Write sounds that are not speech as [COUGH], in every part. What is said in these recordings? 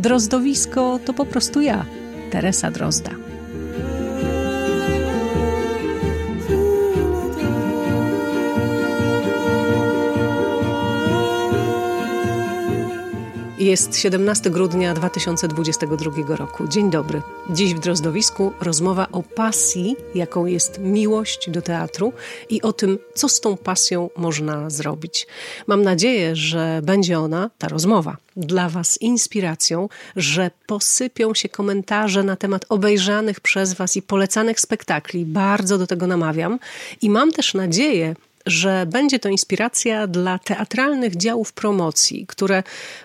Drozdowisko to po prostu ja, Teresa Drozda. Jest 17 grudnia 2022 roku. Dzień dobry. Dziś w Drozdowisku rozmowa o pasji, jaką jest miłość do teatru i o tym, co z tą pasją można zrobić. Mam nadzieję, że będzie ona, ta rozmowa, dla Was inspiracją, że posypią się komentarze na temat obejrzanych przez Was i polecanych spektakli. Bardzo do tego namawiam i mam też nadzieję, że będzie to inspiracja dla teatralnych działów promocji, które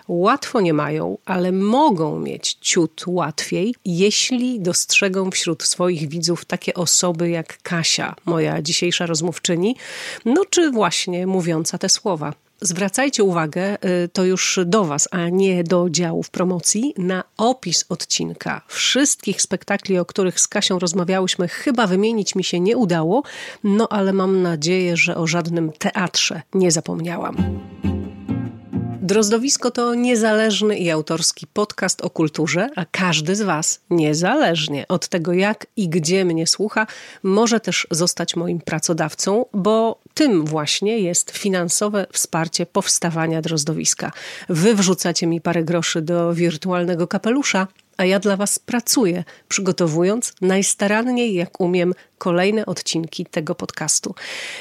łatwo nie mają, ale mogą mieć ciut łatwiej, jeśli dostrzegą wśród swoich widzów takie osoby jak Kasia, moja dzisiejsza rozmówczyni, no czy właśnie mówiąca te słowa. Zwracajcie uwagę, y, to już do Was, a nie do działów promocji, na opis odcinka. Wszystkich spektakli, o których z Kasią rozmawiałyśmy, chyba wymienić mi się nie udało, no ale mam nadzieję, że o żadnym teatrze nie zapomniałam. Drozdowisko to niezależny i autorski podcast o kulturze, a każdy z Was, niezależnie od tego jak i gdzie mnie słucha, może też zostać moim pracodawcą, bo tym właśnie jest finansowe wsparcie powstawania drozdowiska. Wy wrzucacie mi parę groszy do wirtualnego kapelusza, a ja dla Was pracuję, przygotowując najstaranniej jak umiem kolejne odcinki tego podcastu.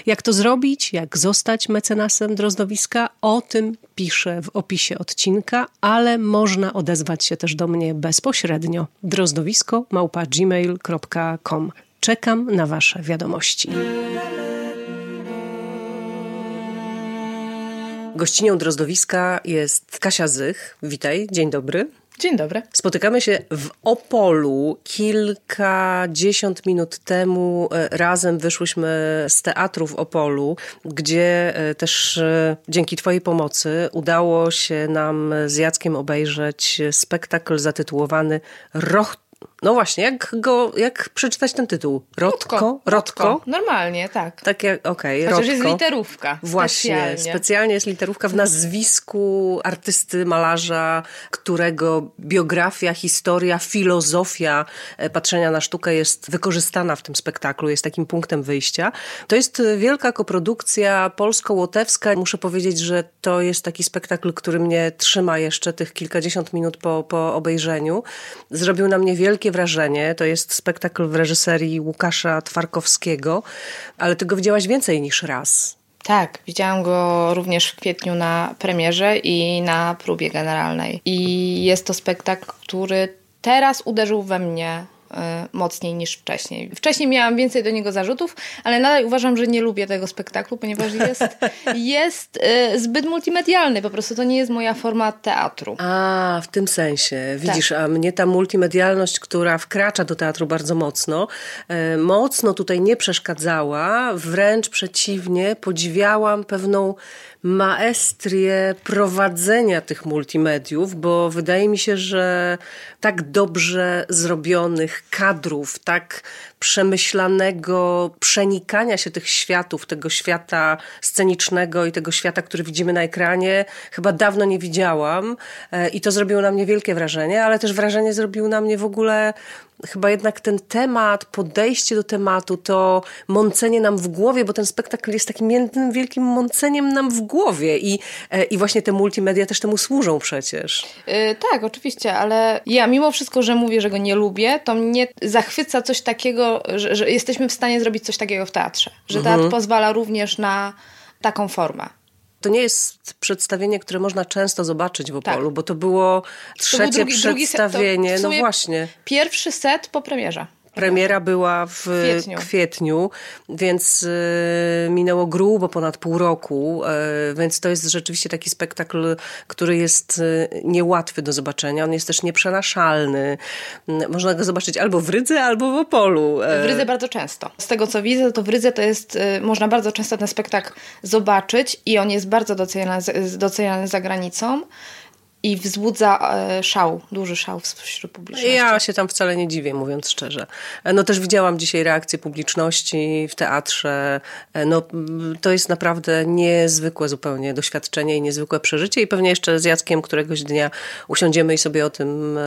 Jak to zrobić, jak zostać mecenasem Drozdowiska, o tym piszę w opisie odcinka, ale można odezwać się też do mnie bezpośrednio. drozdowisko gmail.com. Czekam na Wasze wiadomości. Gościnią Drozdowiska jest Kasia Zych. Witaj, dzień dobry. Dzień dobry. Spotykamy się w Opolu. Kilkadziesiąt minut temu e, razem wyszłyśmy z teatru w Opolu, gdzie e, też e, dzięki Twojej pomocy udało się nam z Jackiem obejrzeć spektakl zatytułowany Roch no właśnie, jak go, jak przeczytać ten tytuł? Rotko? Rotko? Rotko. Normalnie, tak. Tak jak, okej, okay, Chociaż jest literówka. Właśnie, specjalnie. specjalnie jest literówka w nazwisku artysty, malarza, którego biografia, historia, filozofia e, patrzenia na sztukę jest wykorzystana w tym spektaklu, jest takim punktem wyjścia. To jest wielka koprodukcja polsko-łotewska. Muszę powiedzieć, że to jest taki spektakl, który mnie trzyma jeszcze tych kilkadziesiąt minut po, po obejrzeniu. Zrobił na mnie wielkie wrażenie. To jest spektakl w reżyserii Łukasza Twarkowskiego, ale ty go widziałaś więcej niż raz. Tak, widziałam go również w kwietniu na premierze i na próbie generalnej. I jest to spektakl, który teraz uderzył we mnie mocniej niż wcześniej. Wcześniej miałam więcej do niego zarzutów, ale nadal uważam, że nie lubię tego spektaklu, ponieważ jest, [LAUGHS] jest e, zbyt multimedialny. Po prostu to nie jest moja forma teatru. A, w tym sensie. Widzisz, tak. a mnie ta multimedialność, która wkracza do teatru bardzo mocno, e, mocno tutaj nie przeszkadzała. Wręcz przeciwnie, podziwiałam pewną maestrię prowadzenia tych multimediów, bo wydaje mi się, że tak dobrze zrobionych kadrów, tak przemyślanego przenikania się tych światów, tego świata scenicznego i tego świata, który widzimy na ekranie, chyba dawno nie widziałam. E, i to zrobiło na mnie wielkie wrażenie, ale też wrażenie zrobił na mnie w ogóle chyba jednak ten temat, podejście do tematu, to mącenie nam w głowie, bo ten spektakl jest takim jednym wielkim mąceniem nam w głowie i, e, i właśnie te multimedia też temu służą przecież. Yy, tak, oczywiście, ale ja mimo wszystko, że mówię, że go nie lubię, to mnie zachwyca coś takiego, że, że jesteśmy w stanie zrobić coś takiego w teatrze. Że teatr mhm. pozwala również na taką formę. To nie jest przedstawienie, które można często zobaczyć w Opolu, tak. bo to było trzecie to drugi, przedstawienie. Drugi set, no właśnie. Pierwszy set po premierze. Premiera była w kwietniu, kwietniu więc y, minęło grubo ponad pół roku, y, więc to jest rzeczywiście taki spektakl, który jest y, niełatwy do zobaczenia. On jest też nieprzenaszalny. Mm, można go zobaczyć albo w Rydze, albo w Opolu. W Rydze bardzo często. Z tego co widzę, to w Rydze to jest, można bardzo często ten spektakl zobaczyć i on jest bardzo doceniany, doceniany za granicą i wzbudza e, szał, duży szał wśród publiczności. Ja się tam wcale nie dziwię, mówiąc szczerze. E, no też widziałam dzisiaj reakcję publiczności w teatrze. E, no to jest naprawdę niezwykłe zupełnie doświadczenie i niezwykłe przeżycie i pewnie jeszcze z Jackiem któregoś dnia usiądziemy i sobie o tym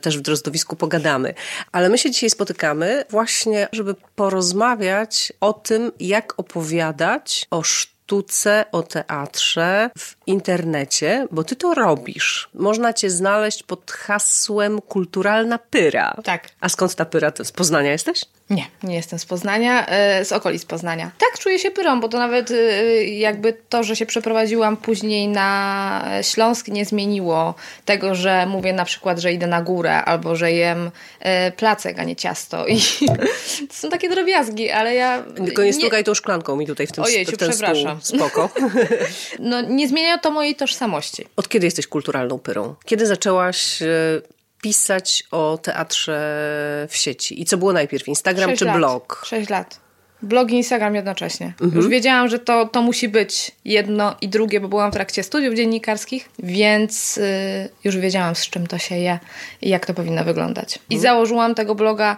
też w Drozdowisku pogadamy. Ale my się dzisiaj spotykamy właśnie, żeby porozmawiać o tym, jak opowiadać o sztuce o teatrze w internecie, bo ty to robisz. Można cię znaleźć pod hasłem kulturalna pyra. Tak. A skąd ta pyra? To z Poznania jesteś? Nie, nie jestem z Poznania, e, z okolic Poznania. Tak, czuję się pyrą, bo to nawet e, jakby to, że się przeprowadziłam później na Śląsk nie zmieniło tego, że mówię na przykład, że idę na górę albo że jem e, placek, a nie ciasto. I [LAUGHS] to są takie drobiazgi, ale ja... Tylko nie stukaj tą szklanką mi tutaj w tym, Ojejciu, w ten przepraszam. Spoko. [LAUGHS] No nie zmienia to mojej tożsamości. Od kiedy jesteś kulturalną pyrą? Kiedy zaczęłaś pisać o teatrze w sieci? I co było najpierw, Instagram czy lat. blog? Sześć lat. Blog i Instagram jednocześnie. Mhm. Już wiedziałam, że to, to musi być jedno i drugie, bo byłam w trakcie studiów dziennikarskich, więc yy, już wiedziałam, z czym to się je i jak to powinno wyglądać. Mhm. I założyłam tego bloga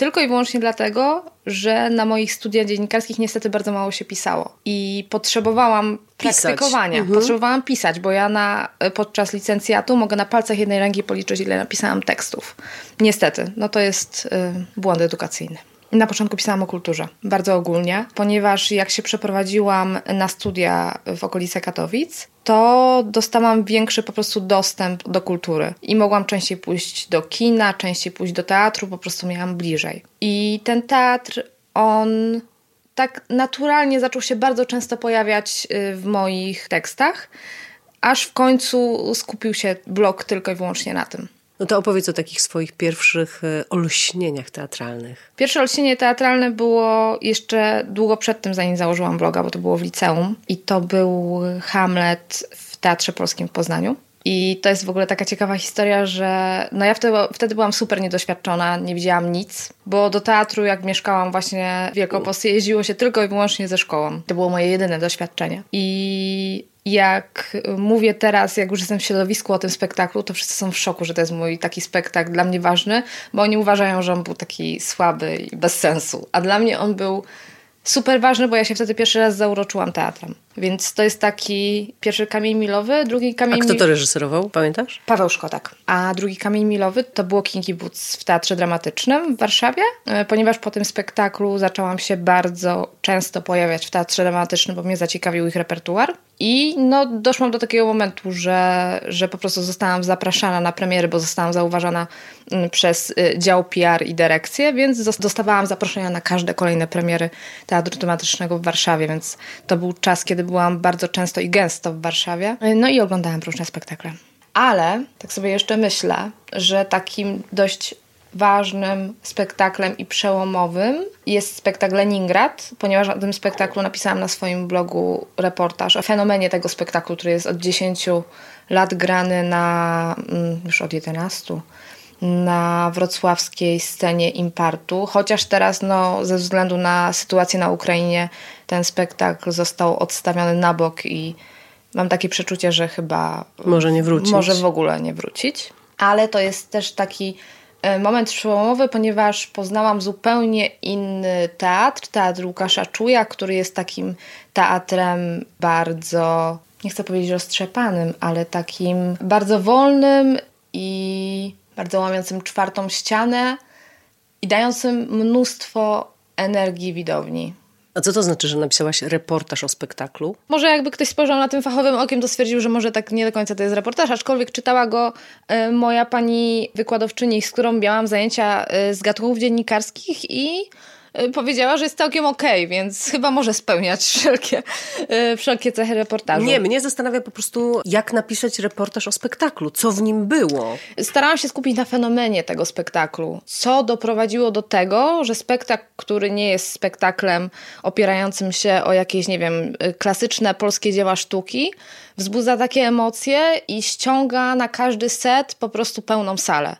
tylko i wyłącznie dlatego, że na moich studiach dziennikarskich niestety bardzo mało się pisało. I potrzebowałam pisać. praktykowania. Mhm. Potrzebowałam pisać, bo ja na, podczas licencjatu mogę na palcach jednej ręki policzyć, ile napisałam tekstów. Niestety, no to jest y, błąd edukacyjny. Na początku pisałam o kulturze, bardzo ogólnie, ponieważ jak się przeprowadziłam na studia w okolice Katowic, to dostałam większy po prostu dostęp do kultury i mogłam częściej pójść do kina, częściej pójść do teatru, po prostu miałam bliżej. I ten teatr, on tak naturalnie zaczął się bardzo często pojawiać y, w moich tekstach, aż w końcu skupił się blog tylko i wyłącznie na tym. No to opowiedz o takich swoich pierwszych e, olśnieniach teatralnych. Pierwsze olśnienie teatralne było jeszcze długo przed tym, zanim założyłam bloga, bo to było w liceum. I to był Hamlet w Teatrze Polskim w Poznaniu. I to jest w ogóle taka ciekawa historia, że no ja wtedy, wtedy byłam super niedoświadczona, nie widziałam nic, bo do teatru jak mieszkałam właśnie w Wielkopolsce jeździło się tylko i wyłącznie ze szkołą. To było moje jedyne doświadczenie. I jak mówię teraz, jak już jestem w środowisku o tym spektaklu, to wszyscy są w szoku, że to jest mój taki spektakl dla mnie ważny, bo oni uważają, że on był taki słaby i bez sensu. A dla mnie on był super ważny, bo ja się wtedy pierwszy raz zauroczyłam teatrem. Więc to jest taki pierwszy kamień milowy, drugi kamień... A kto to reżyserował, pamiętasz? Paweł Szkotak. A drugi kamień milowy to było Kinky Boots w Teatrze Dramatycznym w Warszawie, e, ponieważ po tym spektaklu zaczęłam się bardzo często pojawiać w Teatrze Dramatycznym, bo mnie zaciekawił ich repertuar. I no, doszłam do takiego momentu, że, że po prostu zostałam zapraszana na premiery, bo zostałam zauważana mm, przez y, dział PR i dyrekcję, więc dostawałam zaproszenia na każde kolejne premiery Teatru Dramatycznego w Warszawie, więc to był czas, kiedy byłam bardzo często i gęsto w Warszawie. No i oglądałam różne spektakle. Ale tak sobie jeszcze myślę, że takim dość ważnym spektaklem i przełomowym jest spektakl Leningrad, ponieważ o tym spektaklu napisałam na swoim blogu reportaż o fenomenie tego spektaklu, który jest od 10 lat grany na, mm, już od 11, na wrocławskiej scenie Impartu, chociaż teraz no, ze względu na sytuację na Ukrainie ten spektakl został odstawiony na bok i mam takie przeczucie, że chyba może nie wrócić. Może w ogóle nie wrócić. Ale to jest też taki moment przełomowy, ponieważ poznałam zupełnie inny teatr, teatr Łukasza Czuja, który jest takim teatrem bardzo, nie chcę powiedzieć roztrzepanym, ale takim bardzo wolnym i bardzo łamiącym czwartą ścianę i dającym mnóstwo energii widowni. A co to znaczy, że napisałaś reportaż o spektaklu? Może jakby ktoś spojrzał na tym fachowym okiem, to stwierdził, że może tak nie do końca to jest reportaż, aczkolwiek czytała go y, moja pani wykładowczyni, z którą miałam zajęcia y, z gatunków dziennikarskich i powiedziała, że jest całkiem okej, okay, więc chyba może spełniać wszelkie, y, wszelkie cechy reportażu. Nie, mnie zastanawia po prostu, jak napisać reportaż o spektaklu, co w nim było. Starałam się skupić na fenomenie tego spektaklu. Co doprowadziło do tego, że spektakl, który nie jest spektaklem opierającym się o jakieś, nie wiem, klasyczne polskie dzieła sztuki, wzbudza takie emocje i ściąga na każdy set po prostu pełną salę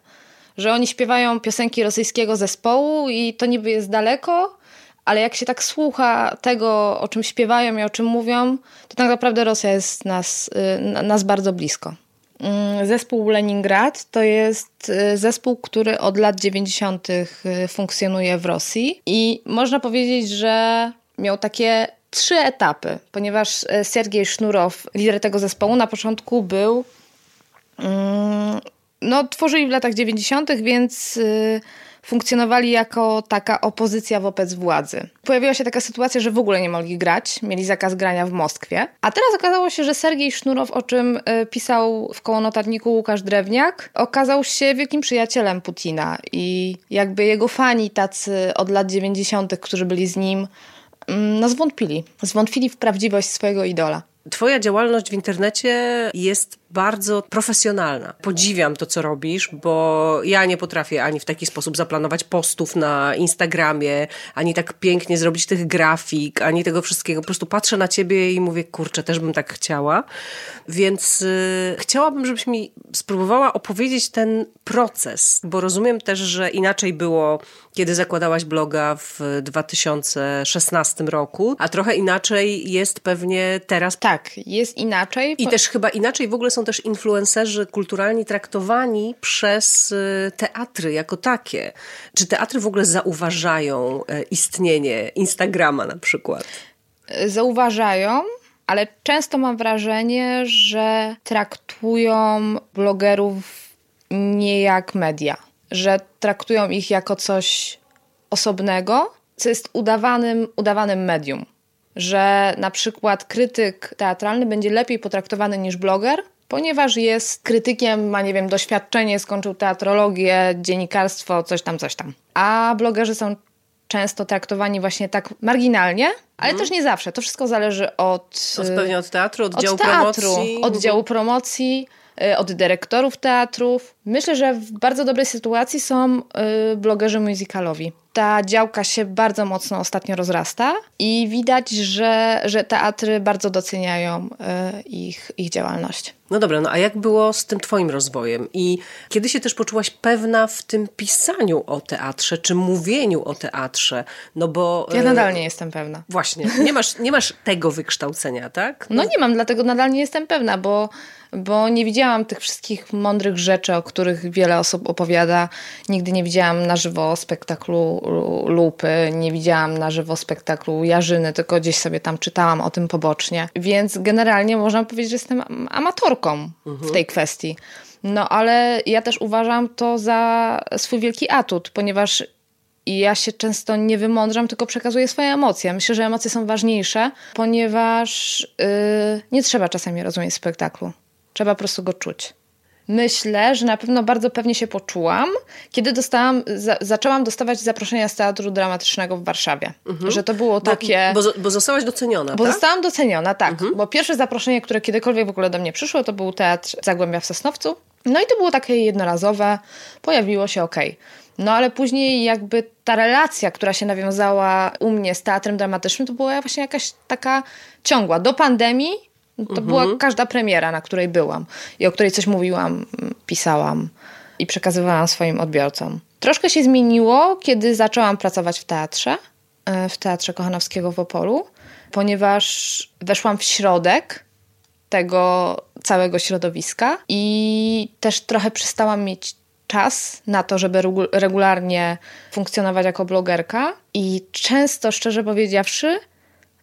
że oni śpiewają piosenki rosyjskiego zespołu i to niby jest daleko, ale jak się tak słucha tego, o czym śpiewają i o czym mówią, to tak naprawdę Rosja jest nas, y, nas bardzo blisko. Mm, zespół Leningrad to jest y, zespół, który od lat 90. Y, funkcjonuje w Rosji i można powiedzieć, że miał takie trzy etapy, ponieważ Sergiej Sznurow, lider tego zespołu, na początku był mm, no, tworzyli w latach 90., więc y, funkcjonowali jako taka opozycja wobec władzy. Pojawiła się taka sytuacja, że w ogóle nie mogli grać, mieli zakaz grania w Moskwie. A teraz okazało się, że Sergiej Sznurow, o czym y, pisał w koło notatniku Łukasz Drewniak, okazał się wielkim przyjacielem Putina i jakby jego fani tacy od lat 90., którzy byli z nim, mm, no zwątpili. Zwątpili w prawdziwość swojego idola. Twoja działalność w internecie jest bardzo profesjonalna. Podziwiam to, co robisz, bo ja nie potrafię ani w taki sposób zaplanować postów na Instagramie, ani tak pięknie zrobić tych grafik, ani tego wszystkiego. Po prostu patrzę na ciebie i mówię, kurczę, też bym tak chciała. Więc y, chciałabym, żebyś mi spróbowała opowiedzieć ten proces, bo rozumiem też, że inaczej było, kiedy zakładałaś bloga w 2016 roku, a trochę inaczej jest pewnie teraz. Tak, jest inaczej. I też chyba inaczej w ogóle są też influencerzy kulturalni traktowani przez y, teatry jako takie. Czy teatry w ogóle zauważają e, istnienie Instagrama na przykład? Zauważają, ale często mam wrażenie, że traktują blogerów nie jak media, że traktują ich jako coś osobnego, co jest udawanym, udawanym medium. Że na przykład krytyk teatralny będzie lepiej potraktowany niż bloger, ponieważ jest krytykiem, ma, nie wiem, doświadczenie, skończył teatrologię, dziennikarstwo, coś tam, coś tam. A blogerzy są często traktowani właśnie tak marginalnie, ale hmm. też nie zawsze. To wszystko zależy od... Od pewnie od teatru, od, od działu teatru, promocji. Od działu promocji, y, od dyrektorów teatrów. Myślę, że w bardzo dobrej sytuacji są y, blogerzy musicalowi ta działka się bardzo mocno ostatnio rozrasta i widać, że, że teatry bardzo doceniają y, ich, ich działalność. No dobra, no a jak było z tym twoim rozwojem? I kiedy się też poczułaś pewna w tym pisaniu o teatrze, czy mówieniu o teatrze? No bo... Ja nadal nie jestem pewna. Właśnie, nie masz, nie masz tego wykształcenia, tak? No, no nie mam, dlatego nadal nie jestem pewna, bo bo nie widziałam tych wszystkich mądrych rzeczy, o których wiele osób opowiada. Nigdy nie widziałam na żywo spektaklu Lupy, nie widziałam na żywo spektaklu Jarzyny, tylko gdzieś sobie tam czytałam o tym pobocznie. Więc generalnie można powiedzieć, że jestem amatorką w tej kwestii. No ale ja też uważam to za swój wielki atut, ponieważ ja się często nie wymądrzam, tylko przekazuję swoje emocje. Myślę, że emocje są ważniejsze, ponieważ yy, nie trzeba czasami rozumieć spektaklu. Trzeba po prostu go czuć. Myślę, że na pewno bardzo pewnie się poczułam, kiedy dostałam, za, zaczęłam dostawać zaproszenia z Teatru Dramatycznego w Warszawie. Mhm. Że to było takie... Bo, bo, bo zostałaś doceniona, Bo tak? zostałam doceniona, tak. Mhm. Bo pierwsze zaproszenie, które kiedykolwiek w ogóle do mnie przyszło, to był Teatr Zagłębia w Sosnowcu. No i to było takie jednorazowe, pojawiło się ok. No ale później jakby ta relacja, która się nawiązała u mnie z teatrem dramatycznym, to była właśnie jakaś taka ciągła. Do pandemii to mhm. była każda premiera, na której byłam i o której coś mówiłam, pisałam i przekazywałam swoim odbiorcom. Troszkę się zmieniło, kiedy zaczęłam pracować w teatrze, e, w Teatrze Kochanowskiego w Opolu, ponieważ weszłam w środek tego całego środowiska i też trochę przestałam mieć czas na to, żeby regularnie funkcjonować jako blogerka i często, szczerze powiedziawszy,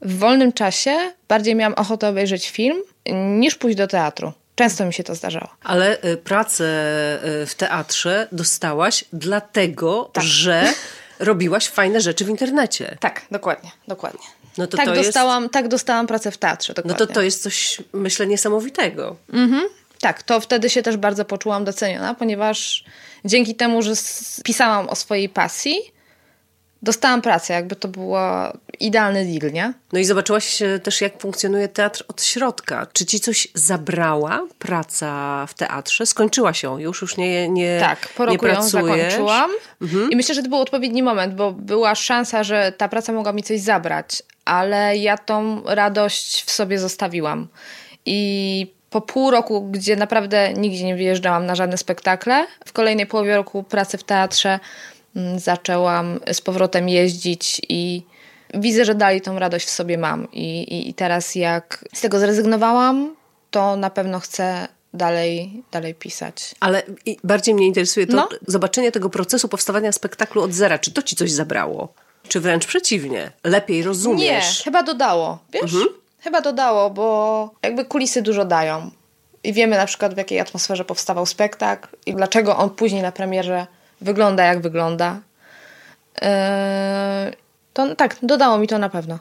w wolnym czasie bardziej miałam ochotę obejrzeć film niż pójść do teatru. Często mi się to zdarzało. Ale y, pracę y, w teatrze dostałaś dlatego, tak. że [LAUGHS] robiłaś fajne rzeczy w internecie. Tak, dokładnie, dokładnie. No to tak, to dostałam, jest... tak dostałam pracę w teatrze. Dokładnie. No to to jest coś, myślę, niesamowitego. Mhm. Tak, to wtedy się też bardzo poczułam doceniona, ponieważ dzięki temu, że pisałam o swojej pasji, dostałam pracę, jakby to był idealny deal, nie? No i zobaczyłaś też, jak funkcjonuje teatr od środka. Czy ci coś zabrała praca w teatrze? Skończyła się już, już nie, nie Tak, po roku ją zakończyłam mhm. i myślę, że to był odpowiedni moment, bo była szansa, że ta praca mogła mi coś zabrać, ale ja tą radość w sobie zostawiłam. I po pół roku, gdzie naprawdę nigdzie nie wyjeżdżałam na żadne spektakle, w kolejnej połowie roku pracy w teatrze zaczęłam z powrotem jeździć i widzę, że dalej tą radość w sobie mam. I, i, i teraz jak z tego zrezygnowałam, to na pewno chcę dalej, dalej pisać. Ale bardziej mnie interesuje to no? zobaczenie tego procesu powstawania spektaklu od zera. Czy to ci coś zabrało? Czy wręcz przeciwnie? Lepiej rozumiesz? Nie, chyba dodało. Wiesz? Mhm. Chyba dodało, bo jakby kulisy dużo dają. I wiemy na przykład w jakiej atmosferze powstawał spektakl i dlaczego on później na premierze wygląda jak wygląda. Yy, to tak, dodało mi to na pewno.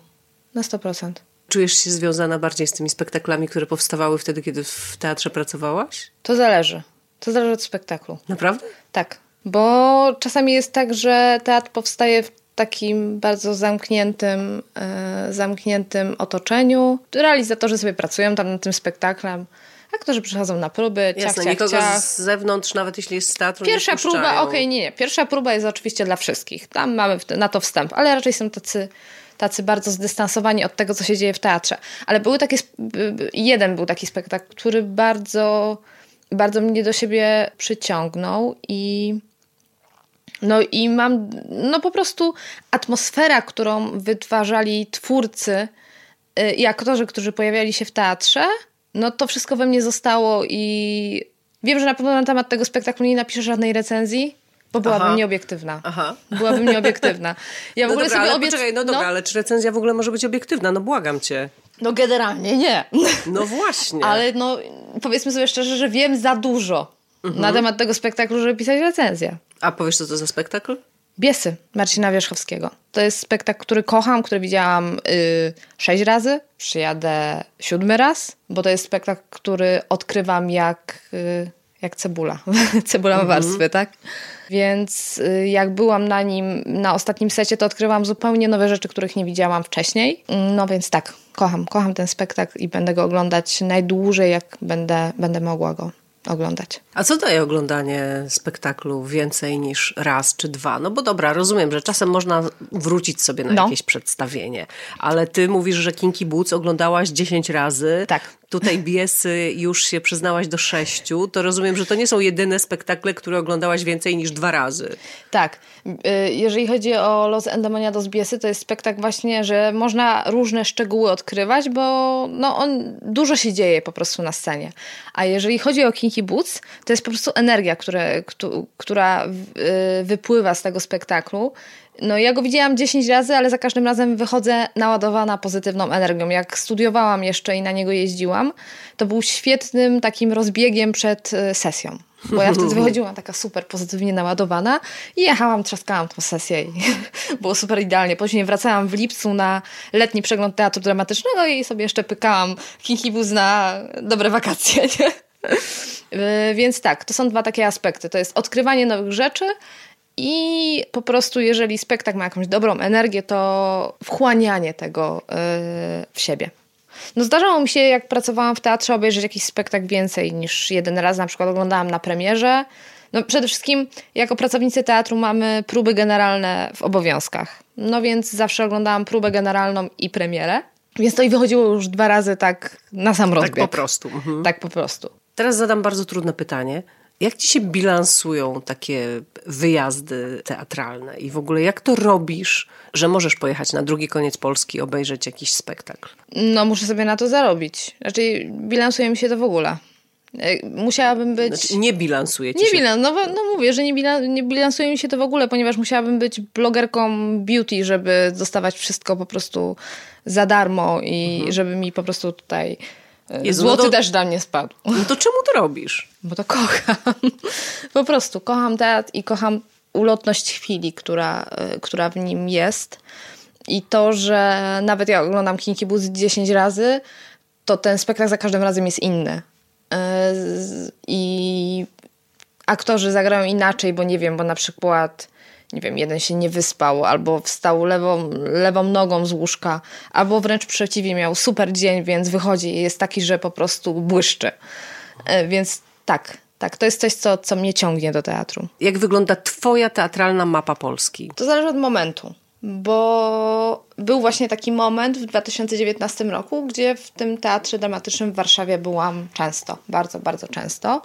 Na 100%. Czujesz się związana bardziej z tymi spektaklami, które powstawały wtedy, kiedy w teatrze pracowałaś? To zależy. To zależy od spektaklu. Naprawdę? Tak. Bo czasami jest tak, że teatr powstaje w takim bardzo zamkniętym, e, zamkniętym otoczeniu. Realizatorzy sobie pracują tam nad tym spektaklem. Aktorzy przychodzą na próby, ciach, Jasne, ciach, nikogo ciach. z zewnątrz, nawet jeśli jest z teatru, Pierwsza nie próba, okej, okay, nie, nie. Pierwsza próba jest oczywiście dla wszystkich. Tam mamy na to wstęp, ale raczej są tacy, tacy bardzo zdystansowani od tego, co się dzieje w teatrze. Ale były takie, jeden był taki spektakl, który bardzo, bardzo mnie do siebie przyciągnął i no i mam, no po prostu atmosfera, którą wytwarzali twórcy y, i aktorzy, którzy pojawiali się w teatrze, no to wszystko we mnie zostało i wiem, że na pewno na temat tego spektaklu nie napiszę żadnej recenzji, bo byłabym Aha. nieobiektywna. Aha. Byłabym nieobiektywna. Ja w no ogóle dobra, sobie ale obiec... poczekaj, no dobra, no? ale czy recenzja w ogóle może być obiektywna? No błagam cię. No generalnie nie. No właśnie. ale no powiedzmy sobie szczerze, że wiem za dużo mhm. na temat tego spektaklu, żeby pisać recenzję. A powiesz, co to za spektakl? Biesy Marcina Wierzchowskiego. To jest spektakl, który kocham, który widziałam yy, sześć razy. Przyjadę siódmy raz, bo to jest spektakl, który odkrywam jak, yy, jak cebula. [LAUGHS] cebula ma mhm. warstwy, tak? Więc yy, jak byłam na nim na ostatnim secie, to odkrywam zupełnie nowe rzeczy, których nie widziałam wcześniej. No więc tak, kocham, kocham ten spektakl i będę go oglądać najdłużej, jak będę, będę mogła go oglądać. A co daje oglądanie spektaklu więcej niż raz czy dwa? No bo dobra, rozumiem, że czasem można wrócić sobie na no. jakieś przedstawienie, ale ty mówisz, że Kinky Boots oglądałaś 10 razy. Tak. Tutaj Biesy już się przyznałaś do sześciu. To rozumiem, że to nie są jedyne spektakle, które oglądałaś więcej niż dwa razy. Tak. Y, jeżeli chodzi o Los Endemoniados Biesy, to jest spektakl właśnie, że można różne szczegóły odkrywać, bo no on, dużo się dzieje po prostu na scenie. A jeżeli chodzi o Kinky Boots, to jest po prostu energia, które, która y, wypływa z tego spektaklu. No ja go widziałam 10 razy, ale za każdym razem wychodzę naładowana pozytywną energią. Jak studiowałam jeszcze i na niego jeździłam, to był świetnym takim rozbiegiem przed y, sesją. Bo ja wtedy [LAUGHS] wychodziłam taka super pozytywnie naładowana i jechałam, trzaskałam tą sesję i [LAUGHS] było super idealnie. Później wracałam w lipcu na letni przegląd teatru dramatycznego i sobie jeszcze pykałam kinkibus na dobre wakacje. Nie? Y, [LAUGHS] więc tak, to są dwa takie aspekty. To jest odkrywanie nowych rzeczy i po prostu, jeżeli spektakl ma jakąś dobrą energię, to wchłanianie tego yy, w siebie. No zdarzało mi się, jak pracowałam w teatrze, obejrzeć jakiś spektakl więcej niż jeden raz. Na przykład oglądałam na premierze. No przede wszystkim jako pracownicy teatru mamy próby generalne w obowiązkach. No więc zawsze oglądałam próbę generalną i premierę. Więc to i wychodziło już dwa razy tak na sam rozbieg. Tak po prostu. Mhm. Tak po prostu. Teraz zadam bardzo trudne pytanie. Jak ci się bilansują takie wyjazdy teatralne i w ogóle jak to robisz, że możesz pojechać na drugi koniec Polski obejrzeć jakiś spektakl? No muszę sobie na to zarobić. Raczej bilansuje mi się to w ogóle. E, musiałabym być... Znaczy, nie bilansuje ci nie się? Bilans, no, no mówię, że nie, bilan, nie bilansuje mi się to w ogóle, ponieważ musiałabym być blogerką beauty, żeby dostawać wszystko po prostu za darmo i mhm. żeby mi po prostu tutaj Jezu, Złoty no to, też dla mnie spadł. No to czemu to robisz? Bo to kocham. [LAUGHS] Po prostu kocham teatr i kocham ulotność chwili, która, e, która w nim jest. I to, że nawet ja oglądam Kinky Boots 10 razy, to ten spektakl za każdym razem jest inny. E, I aktorzy zagrają inaczej, bo nie wiem, bo na przykład nie wiem, jeden się nie wyspał, albo wstał lewą, lewą nogą z łóżka, albo wręcz przeciwnie, miał super dzień, więc wychodzi i jest taki, że po prostu błyszczy. E, więc tak, tak, to jest coś, co, co mnie ciągnie do teatru. Jak wygląda Twoja teatralna mapa Polski? To zależy od momentu, bo był właśnie taki moment w 2019 roku, gdzie w tym teatrze dramatycznym w Warszawie byłam często, bardzo, bardzo często.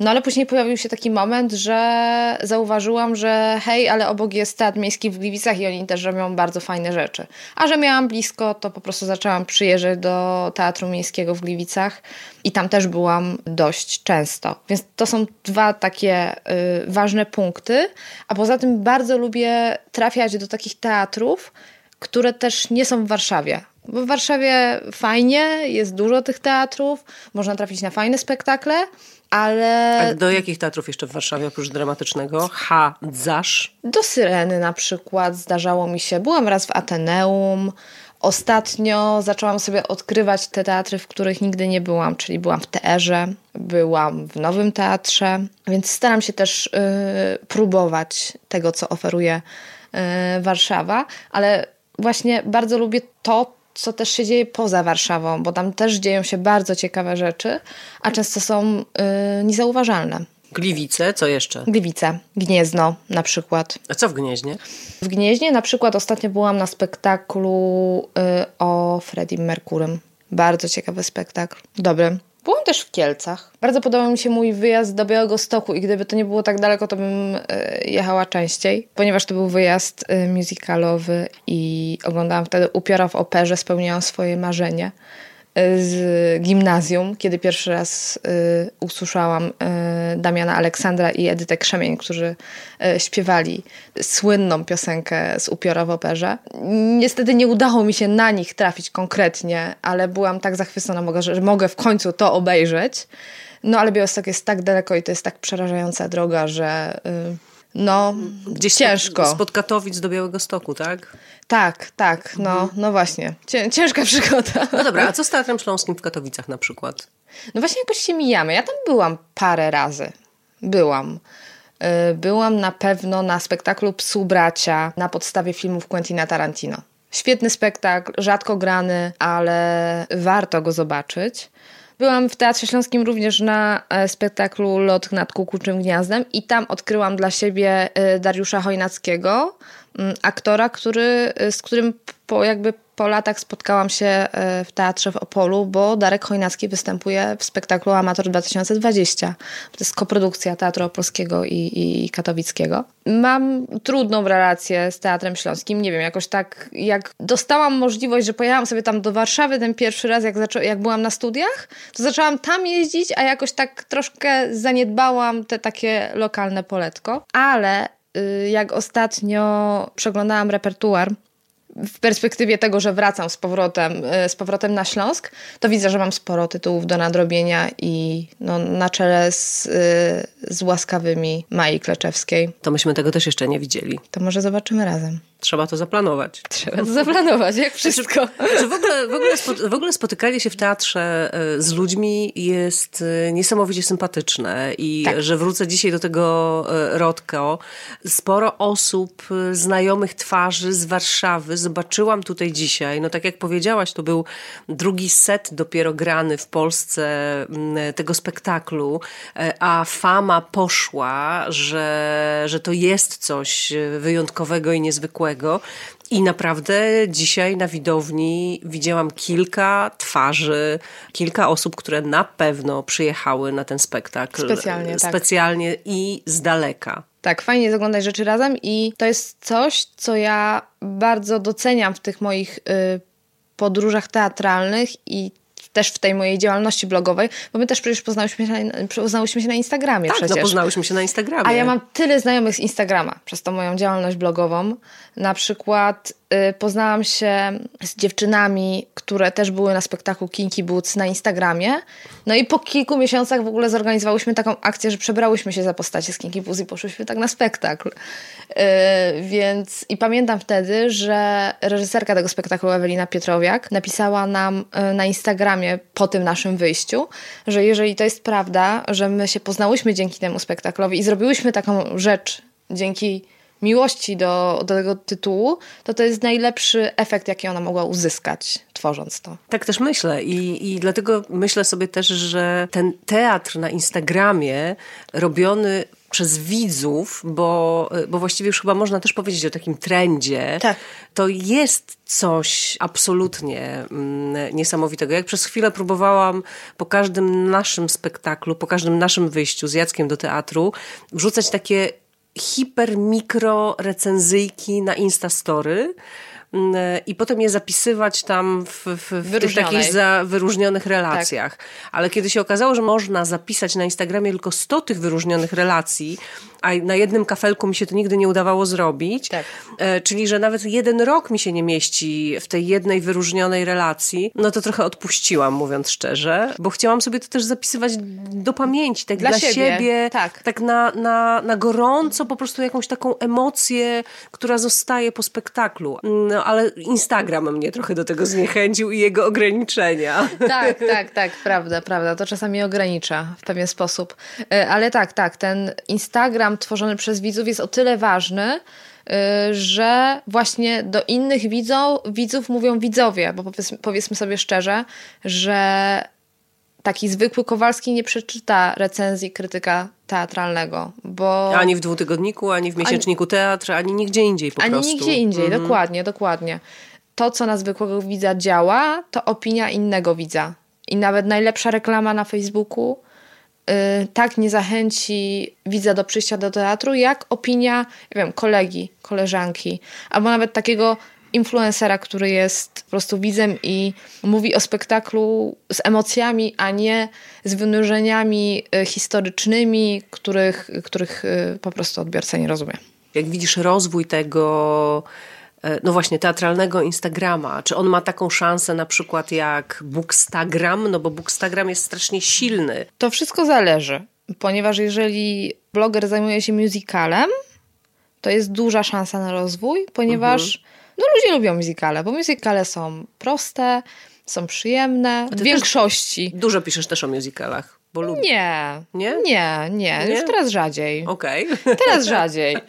No ale później pojawił się taki moment, że zauważyłam, że hej, ale obok jest teatr miejski w Gliwicach i oni też robią bardzo fajne rzeczy. A że miałam blisko, to po prostu zaczęłam przyjeżdżać do teatru miejskiego w Gliwicach i tam też byłam dość często. Więc to są dwa takie y, ważne punkty. A poza tym bardzo lubię trafiać do takich teatrów, które też nie są w Warszawie. Bo w Warszawie fajnie, jest dużo tych teatrów, można trafić na fajne spektakle, ale... A do jakich teatrów jeszcze w Warszawie oprócz dramatycznego? Hadzasz? Do Syreny na przykład zdarzało mi się. Byłam raz w Ateneum. Ostatnio zaczęłam sobie odkrywać te teatry, w których nigdy nie byłam, czyli byłam w Teerze, byłam w Nowym Teatrze, więc staram się też y, próbować tego, co oferuje y, Warszawa, ale właśnie bardzo lubię to, co też się dzieje poza Warszawą, bo tam też dzieją się bardzo ciekawe rzeczy, a często są yy, niezauważalne. Gliwice, co jeszcze? Gliwice, Gniezno na przykład. A co w Gnieźnie? W Gnieźnie na przykład ostatnio byłam na spektaklu yy, o Freddie Mercurym. Bardzo ciekawy spektakl. Dobry. Byłam też w Kielcach. Bardzo podobał mi się mój wyjazd do Białego Stoku i gdyby to nie było tak daleko, to bym e, jechała częściej, ponieważ to był wyjazd e, musicalowy i oglądałam wtedy upiora w operze, spełniałam swoje marzenie z gimnazjum, kiedy pierwszy raz y, usłyszałam y, Damiana Aleksandra i Edytę Krzemień, którzy y, śpiewali słynną piosenkę z upiora w operze. Niestety nie udało mi się na nich trafić konkretnie, ale byłam tak zachwycona, że mogę w końcu to obejrzeć. No ale Białystok jest tak daleko i to jest tak przerażająca droga, że no, Gdzieś ciężko. Spod Katowic do Białego Stoku, tak? Tak, tak, no, no właśnie. Ciężka [LAUGHS] przygoda. No dobra, a co z Teatrem Śląskim w Katowicach na przykład? No właśnie jakoś się mijamy. Ja tam byłam parę razy. Byłam. Y, byłam na pewno na spektaklu Psu Bracia na podstawie filmów Quentina Tarantino. Świetny spektakl, rzadko grany, ale warto go zobaczyć. Byłam w Teatrze Śląskim również na e, spektaklu Lot nad Kukuczym Gniazdem i tam odkryłam dla siebie e, Dariusza Chojnackiego, mm, aktora, który, e, z którym po jakby po latach spotkałam się e, w teatrze w Opolu, bo Darek Chojnacki występuje w spektaklu Amator 2020. To jest koprodukcja Teatru Opolskiego i, i Katowickiego. Mam trudną relację z Teatrem Śląskim. Nie wiem, jakoś tak, jak dostałam możliwość, że pojechałam sobie tam do Warszawy ten pierwszy raz, jak, zaczą- jak byłam na studiach, to zaczęłam tam jeździć, a jakoś tak troszkę zaniedbałam te takie lokalne poletko. Ale y, jak ostatnio przeglądałam repertuar w perspektywie tego, że wracam z powrotem, e, z powrotem na Śląsk, to widzę, że mam sporo tytułów do nadrobienia i no, na czele z, e, z łaskawymi Mai Kleczewskiej. To myśmy tego też jeszcze nie widzieli. To może zobaczymy razem. Trzeba to zaplanować. Trzeba to zaplanować, jak wszystko. Znaczy, w, ogóle, w, ogóle, w ogóle spotykanie się w teatrze e, z ludźmi jest e, niesamowicie sympatyczne i tak. że wrócę dzisiaj do tego e, Rodko. Sporo osób, znajomych twarzy z Warszawy zobaczyłam tutaj dzisiaj. No tak jak powiedziałaś, to był drugi set dopiero grany w Polsce tego spektaklu, a fama poszła, że, że to jest coś wyjątkowego i niezwykłego i naprawdę dzisiaj na widowni widziałam kilka twarzy, kilka osób, które na pewno przyjechały na ten spektakl. Specjalnie, tak. Specjalnie i z daleka. Tak, fajnie jest oglądać rzeczy razem i to jest coś, co ja bardzo doceniam w tych moich y, podróżach teatralnych i też w tej mojej działalności blogowej, bo my też przecież poznałyśmy się na, poznałyśmy się na Instagramie tak, przecież. no poznałyśmy się na Instagramie. A ja mam tyle znajomych z Instagrama przez tą moją działalność blogową. Na przykład poznałam się z dziewczynami, które też były na spektaklu Kinky Boots na Instagramie. No i po kilku miesiącach w ogóle zorganizowałyśmy taką akcję, że przebrałyśmy się za postacie z Kinky Boots i poszłyśmy tak na spektakl. Y, więc i pamiętam wtedy, że reżyserka tego spektaklu Ewelina Pietrowiak napisała nam y, na Instagramie po tym naszym wyjściu, że jeżeli to jest prawda, że my się poznałyśmy dzięki temu spektaklowi i zrobiłyśmy taką rzecz dzięki miłości do, do tego tytułu, to to jest najlepszy efekt, jaki ona mogła uzyskać, tworząc to. Tak też myślę i, i dlatego myślę sobie też, że ten teatr na Instagramie robiony przez widzów, bo, bo właściwie już chyba można też powiedzieć o takim trendzie. Tak. To jest coś absolutnie mm, niesamowitego. Jak przez chwilę próbowałam po każdym naszym spektaklu, po każdym naszym wyjściu z Jackiem do teatru wrzucać takie hiper, mikro recenzyjki na Instastory i potem je zapisywać tam w, w, w tych takich za wyróżnionych relacjach. Tak. Ale kiedy się okazało, że można zapisać na Instagramie tylko 100 tych wyróżnionych relacji, a na jednym kafelku mi się to nigdy nie udawało zrobić. Tak. E, czyli, że nawet jeden rok mi się nie mieści w tej jednej wyróżnionej relacji, no to trochę odpuściłam, mówiąc szczerze, bo chciałam sobie to też zapisywać do pamięci, tak dla, dla siebie, siebie, tak, tak na, na, na gorąco, po prostu jakąś taką emocję, która zostaje po spektaklu. No, ale Instagram mnie trochę do tego zniechęcił i jego ograniczenia. Tak, tak, tak, prawda, prawda. To czasami ogranicza w pewien sposób. E, ale tak, tak, ten Instagram tworzony przez widzów jest o tyle ważny, y, że właśnie do innych widzów, widzów mówią widzowie, bo powiedzmy, powiedzmy sobie szczerze, że taki zwykły Kowalski nie przeczyta recenzji krytyka teatralnego, bo... Ani w dwutygodniku, ani w miesięczniku ani, teatr, ani nigdzie indziej po ani prostu. Ani nigdzie indziej, mhm. dokładnie, dokładnie. To, co na zwykłego widza działa, to opinia innego widza. I nawet najlepsza reklama na Facebooku Y, tak nie zachęci widza do przyjścia do teatru, jak opinia, nie wiem, kolegi, koleżanki, albo nawet takiego influencera, który jest po prostu widzem i mówi o spektaklu z emocjami, a nie z wynurzeniami y, historycznymi, których, których y, po prostu odbiorca nie rozumie. Jak widzisz rozwój tego E, no właśnie, teatralnego Instagrama. Czy on ma taką szansę na przykład jak Bookstagram? No bo Bookstagram jest strasznie silny. To wszystko zależy, ponieważ jeżeli bloger zajmuje się musicalem, to jest duża szansa na rozwój, ponieważ mhm. No, ludzie lubią musicale, bo musicale są proste, są przyjemne w większości. Dużo piszesz też o musicalach. Bo lubię. Nie. Nie? Nie, nie. nie? Już teraz rzadziej. Okej. Okay. Teraz rzadziej. [LAUGHS]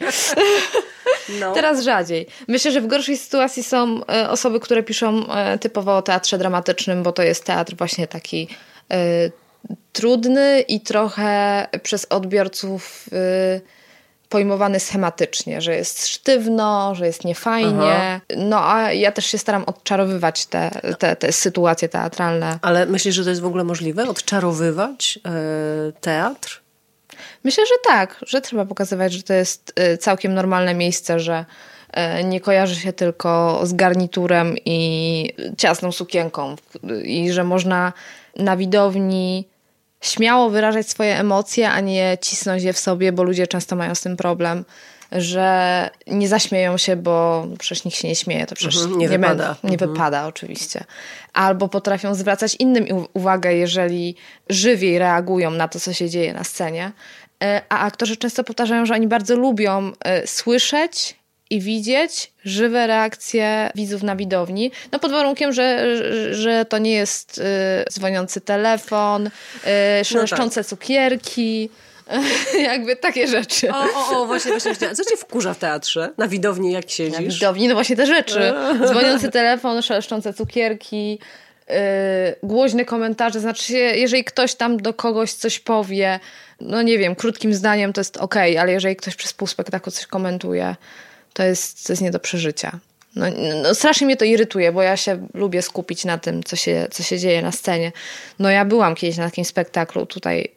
No. Teraz rzadziej. Myślę, że w gorszej sytuacji są e, osoby, które piszą e, typowo o teatrze dramatycznym, bo to jest teatr właśnie taki e, trudny i trochę przez odbiorców pojmowany schematycznie, że jest sztywno, że jest niefajnie. Aha. No a ja też się staram odczarowywać te, te, te sytuacje teatralne. Ale myślisz, że to jest w ogóle możliwe? Odczarowywać teatr? Myślę, że tak, że trzeba pokazywać, że to jest y, całkiem normalne miejsce, że y, nie kojarzy się tylko z garniturem i ciasną sukienką i że można na widowni śmiało wyrażać swoje emocje, a nie cisnąć je w sobie, bo ludzie często mają z tym problem że nie zaśmieją się, bo przecież nikt się nie śmieje, to przecież mhm, nie, nie, wypada. nie mhm. wypada oczywiście. Albo potrafią zwracać innym uwagę, jeżeli żywiej reagują na to, co się dzieje na scenie. E, a aktorzy często powtarzają, że oni bardzo lubią e, słyszeć i widzieć żywe reakcje widzów na widowni. No pod warunkiem, że, że, że to nie jest y, dzwoniący telefon, y, szeleszczące no tak. cukierki. [LAUGHS] Jakby takie rzeczy. O, o, o właśnie, właśnie. Co cię wkurza w teatrze? Na widowni jak siedzisz? Na widowni, no właśnie te rzeczy. [LAUGHS] Dzwoniący telefon, szeleszczące cukierki, yy, głośne komentarze. Znaczy, jeżeli ktoś tam do kogoś coś powie, no nie wiem, krótkim zdaniem to jest ok, ale jeżeli ktoś przez pół spektaklu coś komentuje, to jest, to jest nie do przeżycia. No, no, strasznie mnie to irytuje, bo ja się lubię skupić na tym, co się, co się dzieje na scenie. No ja byłam kiedyś na takim spektaklu tutaj yy,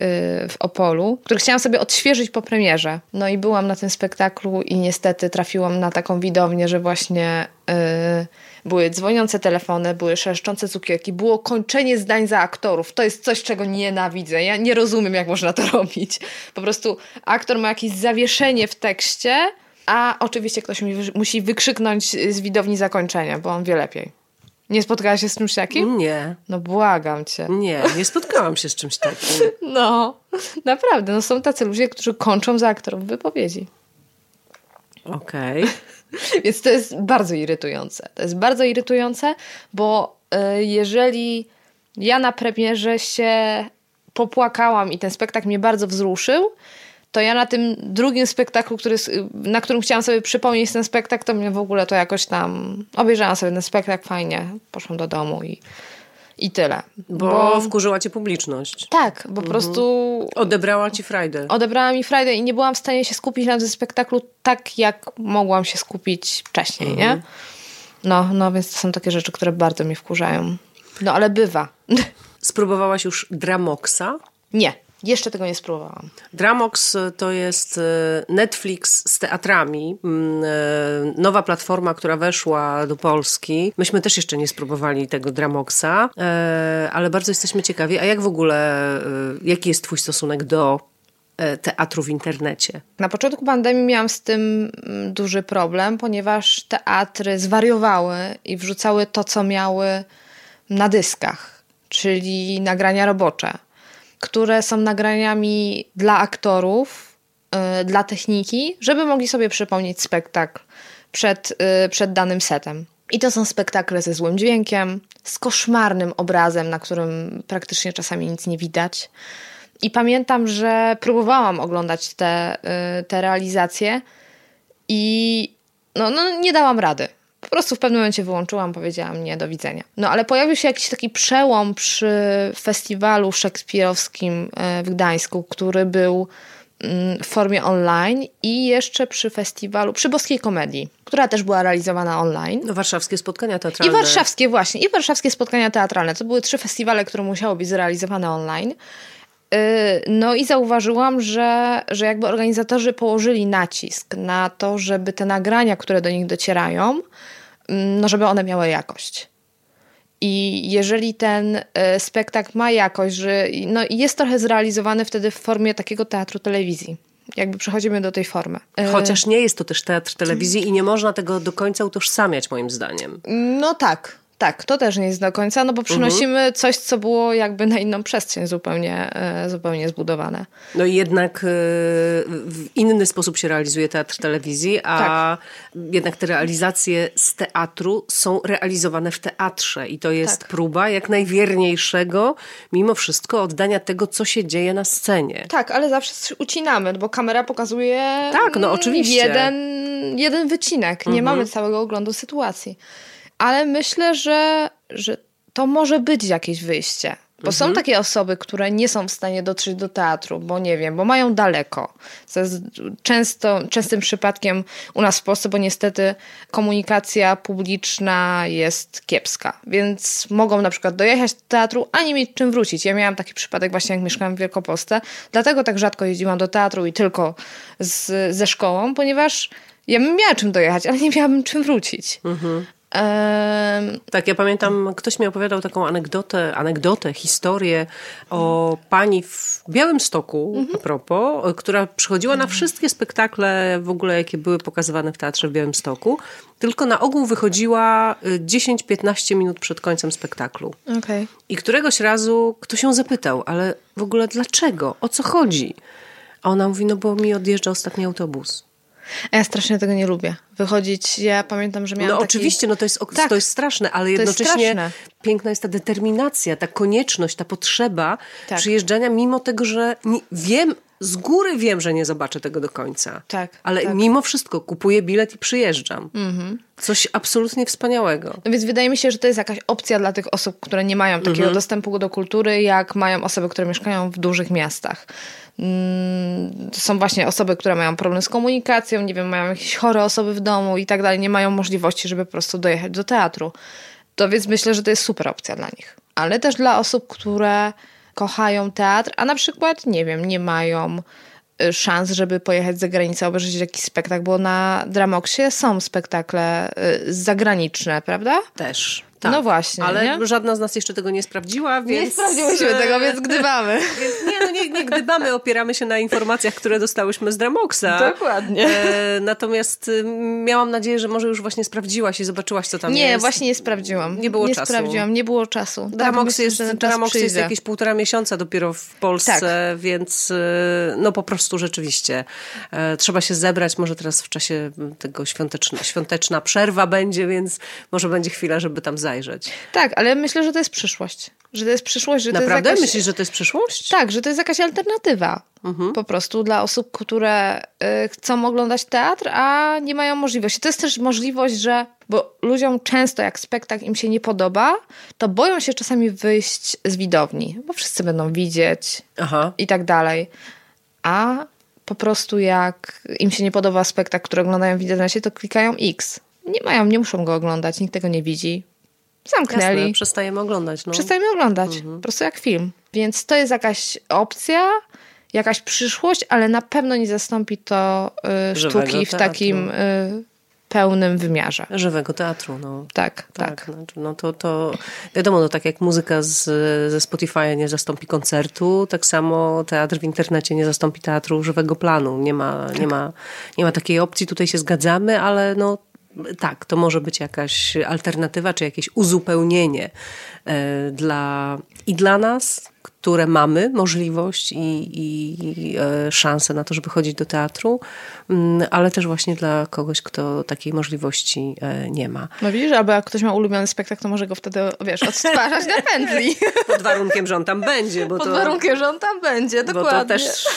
w Opolu, który chciałam sobie odświeżyć po premierze. No i byłam na tym spektaklu i niestety trafiłam na taką widownię, że właśnie yy, były dzwoniące telefony, były szeszczące cukierki, było kończenie zdań za aktorów. To jest coś, czego nienawidzę. Ja nie rozumiem, jak można to [LAUGHS] robić. Po prostu aktor ma jakieś zawieszenie w tekście, a oczywiście ktoś mi musi wykrzyknąć z widowni zakończenia, bo on wie lepiej. Nie spotkałaś się z czymś takim? Nie. No błagam cię. Nie, nie spotkałam się z czymś takim. [LAUGHS] No, naprawdę. No są tacy ludzie, którzy kończą za aktorów wypowiedzi. Okej. Okay. [LAUGHS] Więc to jest bardzo irytujące. To jest bardzo irytujące, bo y, jeżeli ja na premierze się popłakałam i ten spektakl mnie bardzo wzruszył, to ja na tym drugim spektaklu, który, na którym chciałam sobie przypomnieć ten spektakl, to mnie w ogóle to jakoś tam obejrzałam sobie ten spektakl fajnie, poszłam do domu i, i tyle. Bo, bo wkurzyła cię publiczność. Tak, bo po mhm. prostu... Odebrała ci Friday. Odebrała mi Friday i nie byłam w stanie się skupić na tym spektaklu tak, jak mogłam się skupić wcześniej, mhm. nie? No, no, więc to są takie rzeczy, które bardzo mnie wkurzają. No, ale bywa. [LAUGHS] Spróbowałaś już Dramoxa? Nie. Jeszcze tego nie spróbowałam. Dramox to jest e, Netflix z teatrami. Mm, e, nowa platforma, która weszła do Polski. Myśmy też jeszcze nie spróbowali tego Dramoxa, e, ale bardzo jesteśmy ciekawi. A jak w ogóle, jaki jest Twój stosunek do teatru w internecie? Na początku pandemii miałam z tym mm, duży problem, ponieważ teatry zwariowały i wrzucały to, co miały na dyskach, czyli nagrania robocze które są nagraniami dla aktorów, yy, dla techniki, żeby mogli sobie przypomnieć spektakl przed, yy, przed danym setem. I to są spektakle ze złym dźwiękiem, z koszmarnym obrazem, na którym praktycznie czasami nic nie widać. I pamiętam, że próbowałam oglądać te, yy, te realizacje i no, no, nie dałam rady. Po prostu w pewnym momencie wyłączyłam, powiedziałam nie, do widzenia. No ale pojawił się jakiś taki przełom przy festiwalu szekspirowskim e, w Gdańsku, który był mm, w formie online i jeszcze przy festiwalu, przy Boskiej Komedii, która też była realizowana online. No, warszawskie spotkania teatralne. I warszawskie właśnie, i warszawskie spotkania teatralne. To były trzy festiwale, które musiały być zrealizowane online. Y, no i zauważyłam, że, że jakby organizatorzy położyli nacisk na to, żeby te nagrania, które do nich docierają, mm, no żeby one miały jakość. I jeżeli ten y, spektakl ma jakość, że no jest trochę zrealizowany wtedy w formie takiego teatru telewizji. Jakby przechodzimy do tej formy. Y, Chociaż nie jest to też teatr telewizji i nie można tego do końca utożsamiać, moim zdaniem. No tak, tak, to też nie jest do końca, no bo przynosimy mhm. coś, co było jakby na inną przestrzeń zupełnie, e, zupełnie zbudowane. No i jednak e, w inny sposób się realizuje teatr telewizji, a tak. jednak te realizacje z teatru są realizowane w teatrze i to jest tak. próba jak najwierniejszego, mimo wszystko, oddania tego, co się dzieje na scenie. Tak, ale zawsze ucinamy, bo kamera pokazuje tak, no oczywiście. jeden, jeden wycinek. Nie mhm. mamy całego oglądu sytuacji ale myślę, że, że to może być jakieś wyjście. Bo mhm. są takie osoby, które nie są w stanie dotrzeć do teatru, bo nie wiem, bo mają daleko. Co jest często, częstym przypadkiem u nas w Polsce, bo niestety komunikacja publiczna jest kiepska. Więc mogą na przykład dojechać do teatru, a nie mieć czym wrócić. Ja miałam taki przypadek właśnie jak mieszkałam w Wielkopolsce. Dlatego tak rzadko jeździłam do teatru i tylko z, ze szkołą, ponieważ ja bym miała czym dojechać, ale nie miałabym czym wrócić. Mhm. Tak, ja pamiętam, ktoś mi opowiadał taką anegdotę, anegdotę, historię o pani w Białymstoku, mhm. a propos, która przychodziła na wszystkie spektakle w ogóle, jakie były pokazywane w teatrze w Białymstoku, tylko na ogół wychodziła 10-15 y, minut przed końcem spektaklu. Okay. I któregoś razu ktoś ją zapytał, ale w ogóle dlaczego? O co chodzi? A ona mówi, no bo mi odjeżdża ostatni autobus. A ja strasznie tego nie lubię. Wychodzić, ja pamiętam, że miałam No taki... oczywiście, no to jest, tak, to jest straszne, ale jednocześnie straszne. piękna jest ta determinacja, ta konieczność, ta potrzeba tak. przyjeżdżania, mimo tego, że nie, wiem, z góry wiem, że nie zobaczę tego do końca. Tak. Ale tak. mimo wszystko kupuję bilet i przyjeżdżam. Mhm. Coś absolutnie wspaniałego. No więc wydaje mi się, że to jest jakaś opcja dla tych osób, które nie mają takiego mhm. dostępu do kultury, jak mają osoby, które mieszkają w dużych miastach. Mm, to są właśnie osoby, które mają problem z komunikacją, nie wiem, mają jakieś chore osoby w domu i tak dalej, nie mają możliwości, żeby po prostu dojechać do teatru. To więc myślę, że to jest super opcja dla nich. Ale też dla osób, które kochają teatr, a na przykład, nie wiem, nie mają y, szans, żeby pojechać za granicę, obejrzeć jakiś spektakl, bo na Dramoxie są spektakle y, zagraniczne, prawda? Też. Tak, no właśnie. Ale nie? żadna z nas jeszcze tego nie sprawdziła, więc... Nie sprawdziłyśmy tego, więc gdybamy. [LAUGHS] więc nie, no nie, nie gdybamy, opieramy się na informacjach, które dostałyśmy z Dramoxa. Dokładnie. E, natomiast y, miałam nadzieję, że może już właśnie sprawdziłaś i zobaczyłaś, co tam nie, jest. Nie, właśnie nie sprawdziłam. Nie było nie czasu. Nie sprawdziłam, nie było czasu. Tak, Dramox, tak, jest, Dramox jest jakieś półtora miesiąca dopiero w Polsce, tak. więc y, no po prostu rzeczywiście e, trzeba się zebrać. Może teraz w czasie tego świąteczna, świąteczna przerwa będzie, więc może będzie chwila, żeby tam zajrzeć zajrzeć. Tak, ale myślę, że to jest przyszłość. Że to jest przyszłość, że Naprawdę? to jest jakaś... Myślisz, że to jest przyszłość? Tak, że to jest jakaś alternatywa. Mhm. Po prostu dla osób, które y, chcą oglądać teatr, a nie mają możliwości. To jest też możliwość, że bo ludziom często jak spektakl im się nie podoba, to boją się czasami wyjść z widowni, bo wszyscy będą widzieć Aha. i tak dalej. A po prostu jak im się nie podoba spektakl, który oglądają w internecie, to klikają X. Nie mają, nie muszą go oglądać, nikt tego nie widzi. Zamknęli. Jasne, przestajemy oglądać. No. Przestajemy oglądać, mhm. po prostu jak film. Więc to jest jakaś opcja, jakaś przyszłość, ale na pewno nie zastąpi to y, sztuki w takim y, pełnym wymiarze. Żywego teatru, no. Tak, tak. tak. No to, to wiadomo, no tak jak muzyka z, ze Spotify'a nie zastąpi koncertu, tak samo teatr w internecie nie zastąpi teatru żywego planu. Nie ma, tak. nie ma, nie ma takiej opcji, tutaj się zgadzamy, ale no tak, to może być jakaś alternatywa, czy jakieś uzupełnienie e, dla, i dla nas, które mamy możliwość i, i e, szansę na to, żeby chodzić do teatru, mm, ale też właśnie dla kogoś, kto takiej możliwości e, nie ma. No widzisz, albo jak ktoś ma ulubiony spektakl, to może go wtedy, wiesz, odtwarzać na pętli. [LAUGHS] Pod warunkiem, że on tam będzie. Bo Pod to, warunkiem, że on tam będzie, dokładnie. Bo to też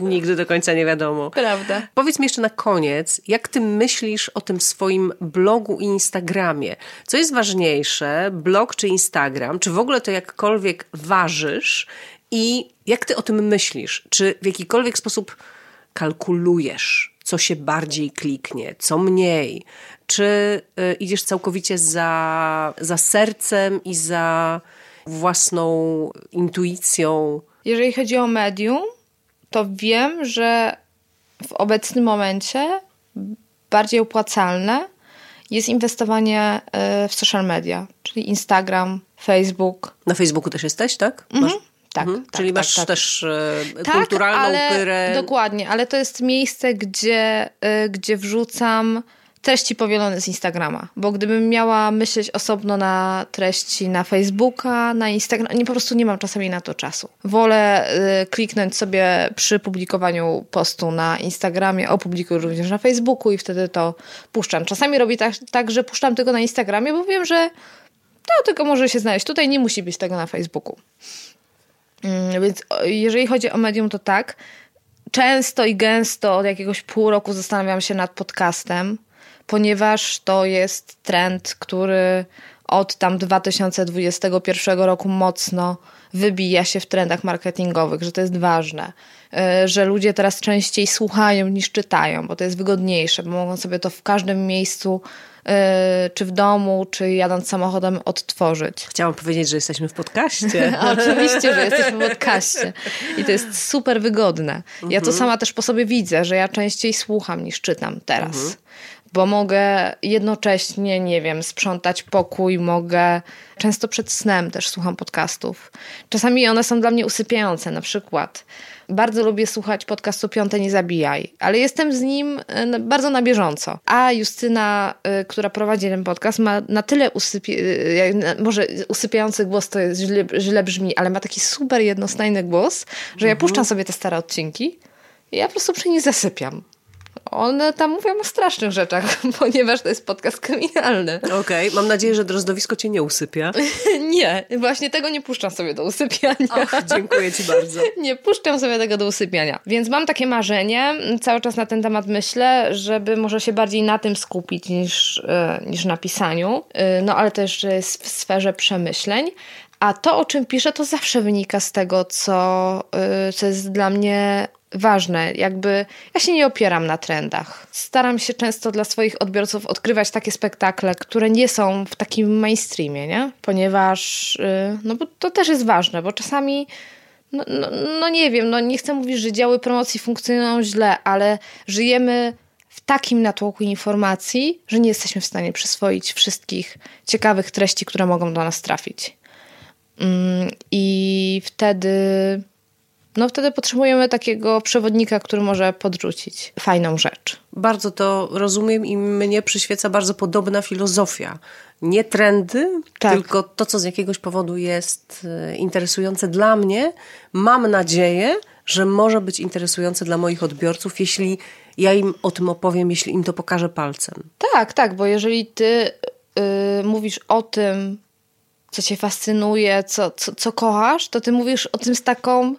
nigdy do końca nie wiadomo. Prawda. Powiedz mi jeszcze na koniec, jak ty myślisz o tym swoim blogu i Instagramie? Co jest ważniejsze, blog czy Instagram? Czy w ogóle to jakkolwiek ważysz? I jak ty o tym myślisz? Czy w jakikolwiek sposób kalkulujesz, co się bardziej kliknie, co mniej? Czy y, idziesz całkowicie za, za sercem i za własną intuicją? Jeżeli chodzi o medium, to wiem, że w obecnym momencie bardziej opłacalne jest inwestowanie y, w social media, czyli Instagram, Facebook. Na Facebooku też jesteś, tak? Mhm. Masz... Tak, mhm. tak, Czyli tak, masz tak. też e, tak, kulturalną ale, pyrę. Dokładnie, ale to jest miejsce, gdzie, y, gdzie wrzucam treści powielone z Instagrama, bo gdybym miała myśleć osobno na treści na Facebooka, na Instagram, nie po prostu nie mam czasami na to czasu. Wolę y, kliknąć sobie przy publikowaniu postu na Instagramie, opublikuję również na Facebooku i wtedy to puszczam. Czasami robię tak, tak, że puszczam tylko na Instagramie, bo wiem, że to tylko może się znaleźć. Tutaj nie musi być tego na Facebooku. Mm, więc jeżeli chodzi o medium, to tak. Często i gęsto od jakiegoś pół roku zastanawiam się nad podcastem, ponieważ to jest trend, który od tam 2021 roku mocno wybija się w trendach marketingowych, że to jest ważne, y, że ludzie teraz częściej słuchają niż czytają, bo to jest wygodniejsze, bo mogą sobie to w każdym miejscu czy w domu, czy jadąc samochodem odtworzyć. Chciałam powiedzieć, że jesteśmy w podcaście. [LAUGHS] Oczywiście, że jesteśmy w podcaście. I to jest super wygodne. Ja to mhm. sama też po sobie widzę, że ja częściej słucham niż czytam teraz. Mhm bo mogę jednocześnie, nie wiem, sprzątać pokój, mogę. Często przed snem też słucham podcastów. Czasami one są dla mnie usypiające, na przykład. Bardzo lubię słuchać podcastu Piąte Nie Zabijaj, ale jestem z nim e, bardzo na bieżąco. A Justyna, e, która prowadzi ten podcast, ma na tyle usypie, e, może usypiający głos to jest źle, źle brzmi, ale ma taki super jednostajny głos, że ja mhm. puszczam sobie te stare odcinki i ja po prostu przy nich zasypiam. One tam mówią o strasznych rzeczach, [LAUGHS] ponieważ to jest podcast kryminalny. Okej, okay. mam nadzieję, że drozdowisko cię nie usypia. [LAUGHS] nie, właśnie tego nie puszczam sobie do usypiania. Och, dziękuję ci bardzo. [LAUGHS] nie puszczam sobie tego do usypiania. Więc mam takie marzenie, cały czas na ten temat myślę, żeby może się bardziej na tym skupić niż, e, niż na pisaniu. E, no ale to jeszcze jest w sferze przemyśleń. A to, o czym piszę, to zawsze wynika z tego, co, e, co jest dla mnie ważne. Jakby ja się nie opieram na trendach. Staram się często dla swoich odbiorców odkrywać takie spektakle, które nie są w takim mainstreamie, nie? Ponieważ, y, no bo to też jest ważne, bo czasami no, no, no, nie wiem, no nie chcę mówić, że działy promocji funkcjonują źle, ale żyjemy w takim natłoku informacji, że nie jesteśmy w stanie przyswoić wszystkich ciekawych treści, które mogą do nas trafić. Mm, I wtedy no wtedy potrzebujemy takiego przewodnika, który może podrzucić fajną rzecz. Bardzo to rozumiem i mnie przyświeca bardzo podobna filozofia. Nie trendy, tak. tylko to, co z jakiegoś powodu jest e, interesujące dla mnie. Mam nadzieję, że może być interesujące dla moich odbiorców, jeśli ja im o tym opowiem, jeśli im to pokażę palcem. Tak, tak, bo jeżeli ty yy, mówisz o tym, co cię fascynuje, co, co, co kochasz, to ty mówisz o tym z taką,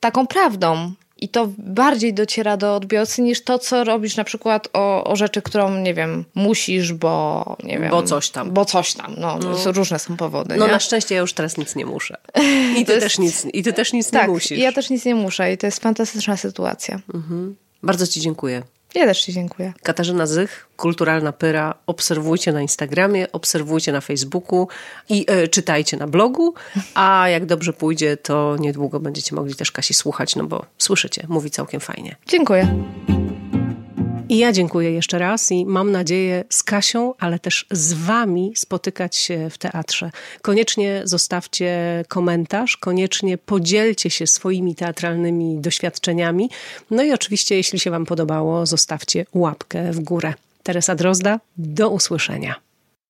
taką prawdą. I to bardziej dociera do odbiorcy niż to, co robisz na przykład o, o rzeczy, którą, nie wiem, musisz, bo nie wiem. Bo coś tam. Bo coś tam. No, no. różne są powody. No nie? na szczęście ja już teraz nic nie muszę. [LAUGHS] I ty, jest... też, nic, i ty też nic tak, nie musisz. ja też nic nie muszę i to jest fantastyczna sytuacja. Mhm. Bardzo ci dziękuję. Ja też Ci dziękuję. Katarzyna Zych, Kulturalna Pyra. Obserwujcie na Instagramie, obserwujcie na Facebooku i e, czytajcie na blogu, a jak dobrze pójdzie, to niedługo będziecie mogli też Kasi słuchać, no bo słyszycie, mówi całkiem fajnie. Dziękuję. I ja dziękuję jeszcze raz i mam nadzieję z Kasią, ale też z Wami spotykać się w teatrze. Koniecznie zostawcie komentarz, koniecznie podzielcie się swoimi teatralnymi doświadczeniami. No i oczywiście, jeśli się Wam podobało, zostawcie łapkę w górę. Teresa Drozda, do usłyszenia.